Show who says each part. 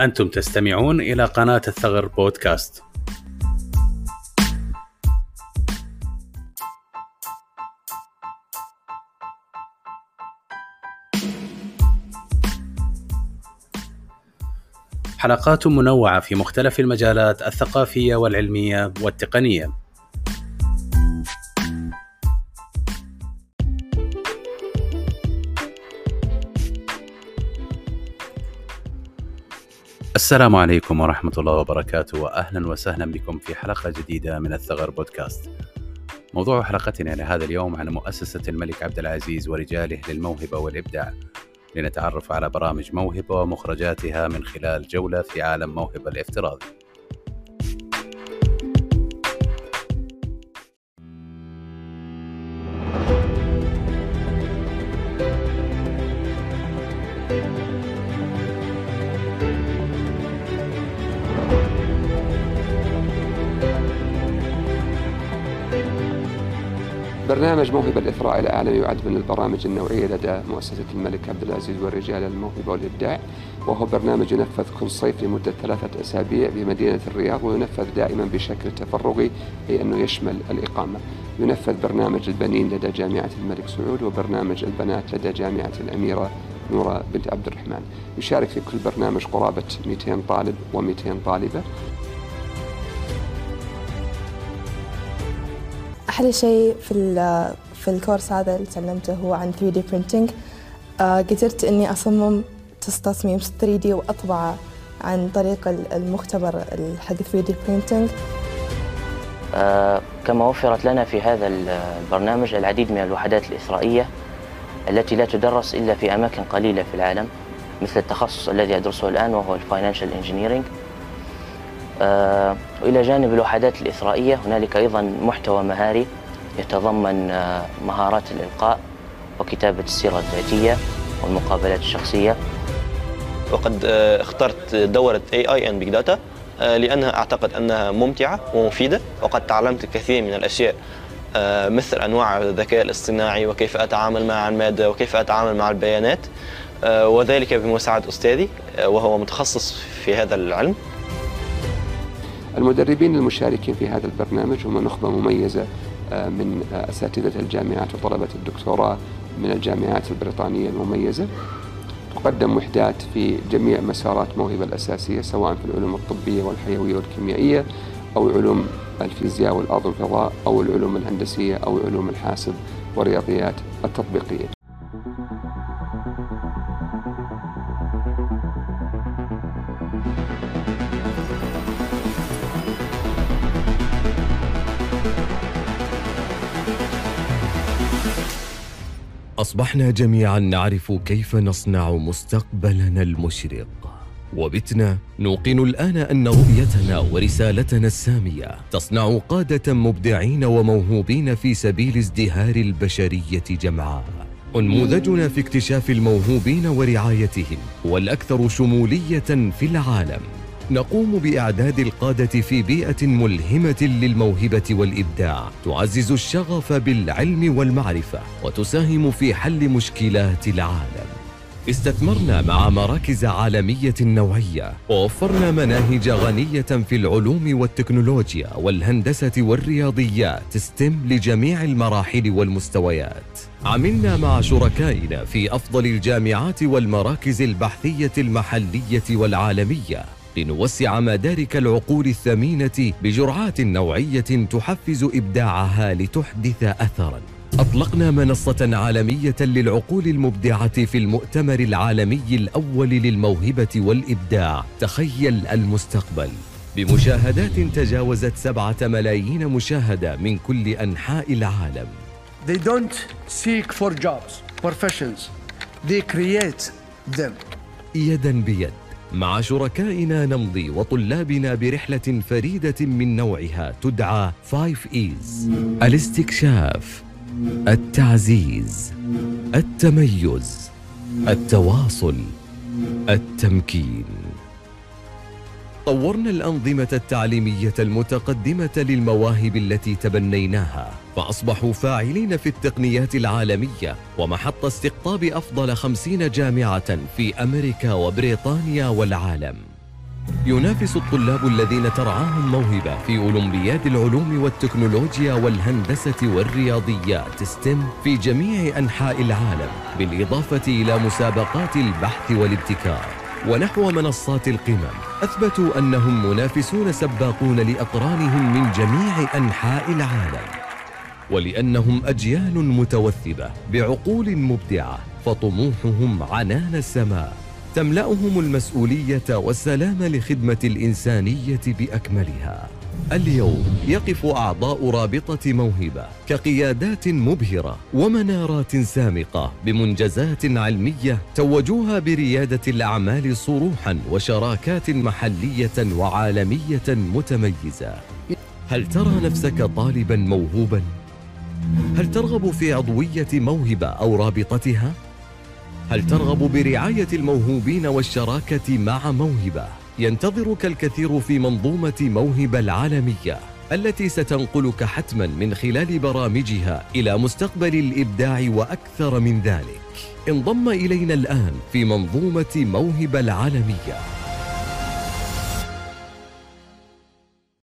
Speaker 1: أنتم تستمعون إلى قناة الثغر بودكاست. حلقات منوعة في مختلف المجالات الثقافية والعلمية والتقنية. السلام عليكم ورحمة الله وبركاته وأهلا وسهلا بكم في حلقة جديدة من الثغر بودكاست. موضوع حلقتنا لهذا اليوم عن مؤسسة الملك عبد العزيز ورجاله للموهبة والإبداع. لنتعرف على برامج موهبة ومخرجاتها من خلال جولة في عالم موهبة الافتراضي
Speaker 2: برنامج موهبة الإثراء العالمي يعد من البرامج النوعية لدى مؤسسة الملك عبد العزيز والرجال الموهبة والإبداع وهو برنامج ينفذ كل صيف لمدة ثلاثة أسابيع بمدينة الرياض وينفذ دائما بشكل تفرغي أي أنه يشمل الإقامة. ينفذ برنامج البنين لدى جامعة الملك سعود وبرنامج البنات لدى جامعة الأميرة نورة بنت عبد الرحمن. يشارك في كل برنامج قرابة 200 طالب و200 طالبة.
Speaker 3: أحلى شيء في في ال course هذا اللي تعلمته هو عن 3D printing. آه، قدرت إني أصمم تصميم 3D وأطبعه عن طريق المختبر حق 3D printing.
Speaker 4: آه، كما وفرت لنا في هذا البرنامج العديد من الوحدات الدراسية التي لا تدرس إلا في أماكن قليلة في العالم مثل التخصص الذي أدرسه الآن وهو ال Financial Engineering وإلى جانب الوحدات الإثرائية هنالك أيضا محتوى مهاري يتضمن آه، مهارات الإلقاء وكتابة السيرة الذاتية والمقابلات الشخصية.
Speaker 5: وقد آه، اخترت دورة AI and Big Data لأنها أعتقد أنها ممتعة ومفيدة وقد تعلمت الكثير من الأشياء مثل أنواع الذكاء الاصطناعي وكيف أتعامل مع المادة وكيف أتعامل مع البيانات وذلك بمساعدة أستاذي وهو متخصص في هذا العلم.
Speaker 2: المدربين المشاركين في هذا البرنامج هم نخبة مميزة آه، من أساتذة الجامعات وطلبة الدكتوراه من الجامعات البريطانية المميزة. تقدم وحدات في جميع مسارات موهبة الأساسية سواء في العلوم الطبية والحيوية والكيميائية أو علوم الفيزياء والأرض والفضاء أو العلوم الهندسية أو علوم الحاسب والرياضيات التطبيقية.
Speaker 6: أصبحنا جميعا نعرف كيف نصنع مستقبلنا المشرق. وبتنا نوقن الآن أن رؤيتنا ورسالتنا السامية تصنع قادة مبدعين وموهوبين في سبيل ازدهار البشرية جمعاء أنموذجنا في اكتشاف الموهوبين ورعايتهم والأكثر شمولية في العالم. نقوم بإعداد القادة في بيئة ملهمة للموهبة والإبداع. تعزز الشغف بالعلم والمعرفة وتساهم في حل مشكلات العالم. استثمرنا مع مراكز عالمية نوعية. ووفرنا مناهج غنية في العلوم والتكنولوجيا والهندسة والرياضيات ستيم لجميع المراحل والمستويات. عملنا مع شركائنا في أفضل الجامعات والمراكز البحثية المحلية والعالمية. لنوسع مدارك العقول الثمينة بجرعات نوعية تحفز إبداعها لتحدث أثراً. أطلقنا منصة عالمية للعقول المبدعة في المؤتمر العالمي الأول للموهبة والإبداع تخيل المستقبل بمشاهدات تجاوزت سبعة ملايين مشاهدة من كل أنحاء العالم
Speaker 7: They don't seek for jobs, professions. They create them.
Speaker 6: يدا بيد مع شركائنا نمضي وطلابنا برحلة فريدة من نوعها تدعى 5 إيز الاستكشاف التعزيز التميز التواصل التمكين. طورنا الأنظمة التعليمية المتقدمة للمواهب التي تبنيناها فأصبحوا فاعلين في التقنيات العالمية ومحط استقطاب أفضل خمسين جامعة في أمريكا وبريطانيا والعالم. ينافس الطلاب الذين ترعاهم موهبة في أولمبياد العلوم والتكنولوجيا والهندسة والرياضيات ستيم في جميع أنحاء العالم بالإضافة إلى مسابقات البحث والابتكار. ونحو منصات القمم. أثبتوا أنهم منافسون سباقون لأقرانهم من جميع أنحاء العالم. ولأنهم أجيال متوثبة بعقول مبدعة فطموحهم عنان السماء. تملأهم المسؤولية والسلام لخدمة الإنسانية بأكملها. اليوم يقف أعضاء رابطة موهبة كقيادات مبهرة ومنارات سامقة بمنجزات علمية توجوها بريادة الأعمال صروحا وشراكات محلية وعالمية متميزة هل ترى نفسك طالبا موهوبا؟ هل ترغب في عضوية موهبة أو رابطتها؟ هل ترغب برعاية الموهوبين والشراكة مع موهبة؟ ينتظرك الكثير في منظومة موهبة العالمية التي ستنقلك حتما من خلال برامجها إلى مستقبل الإبداع وأكثر من ذلك. انضم إلينا الآن في منظومة موهبة العالمية.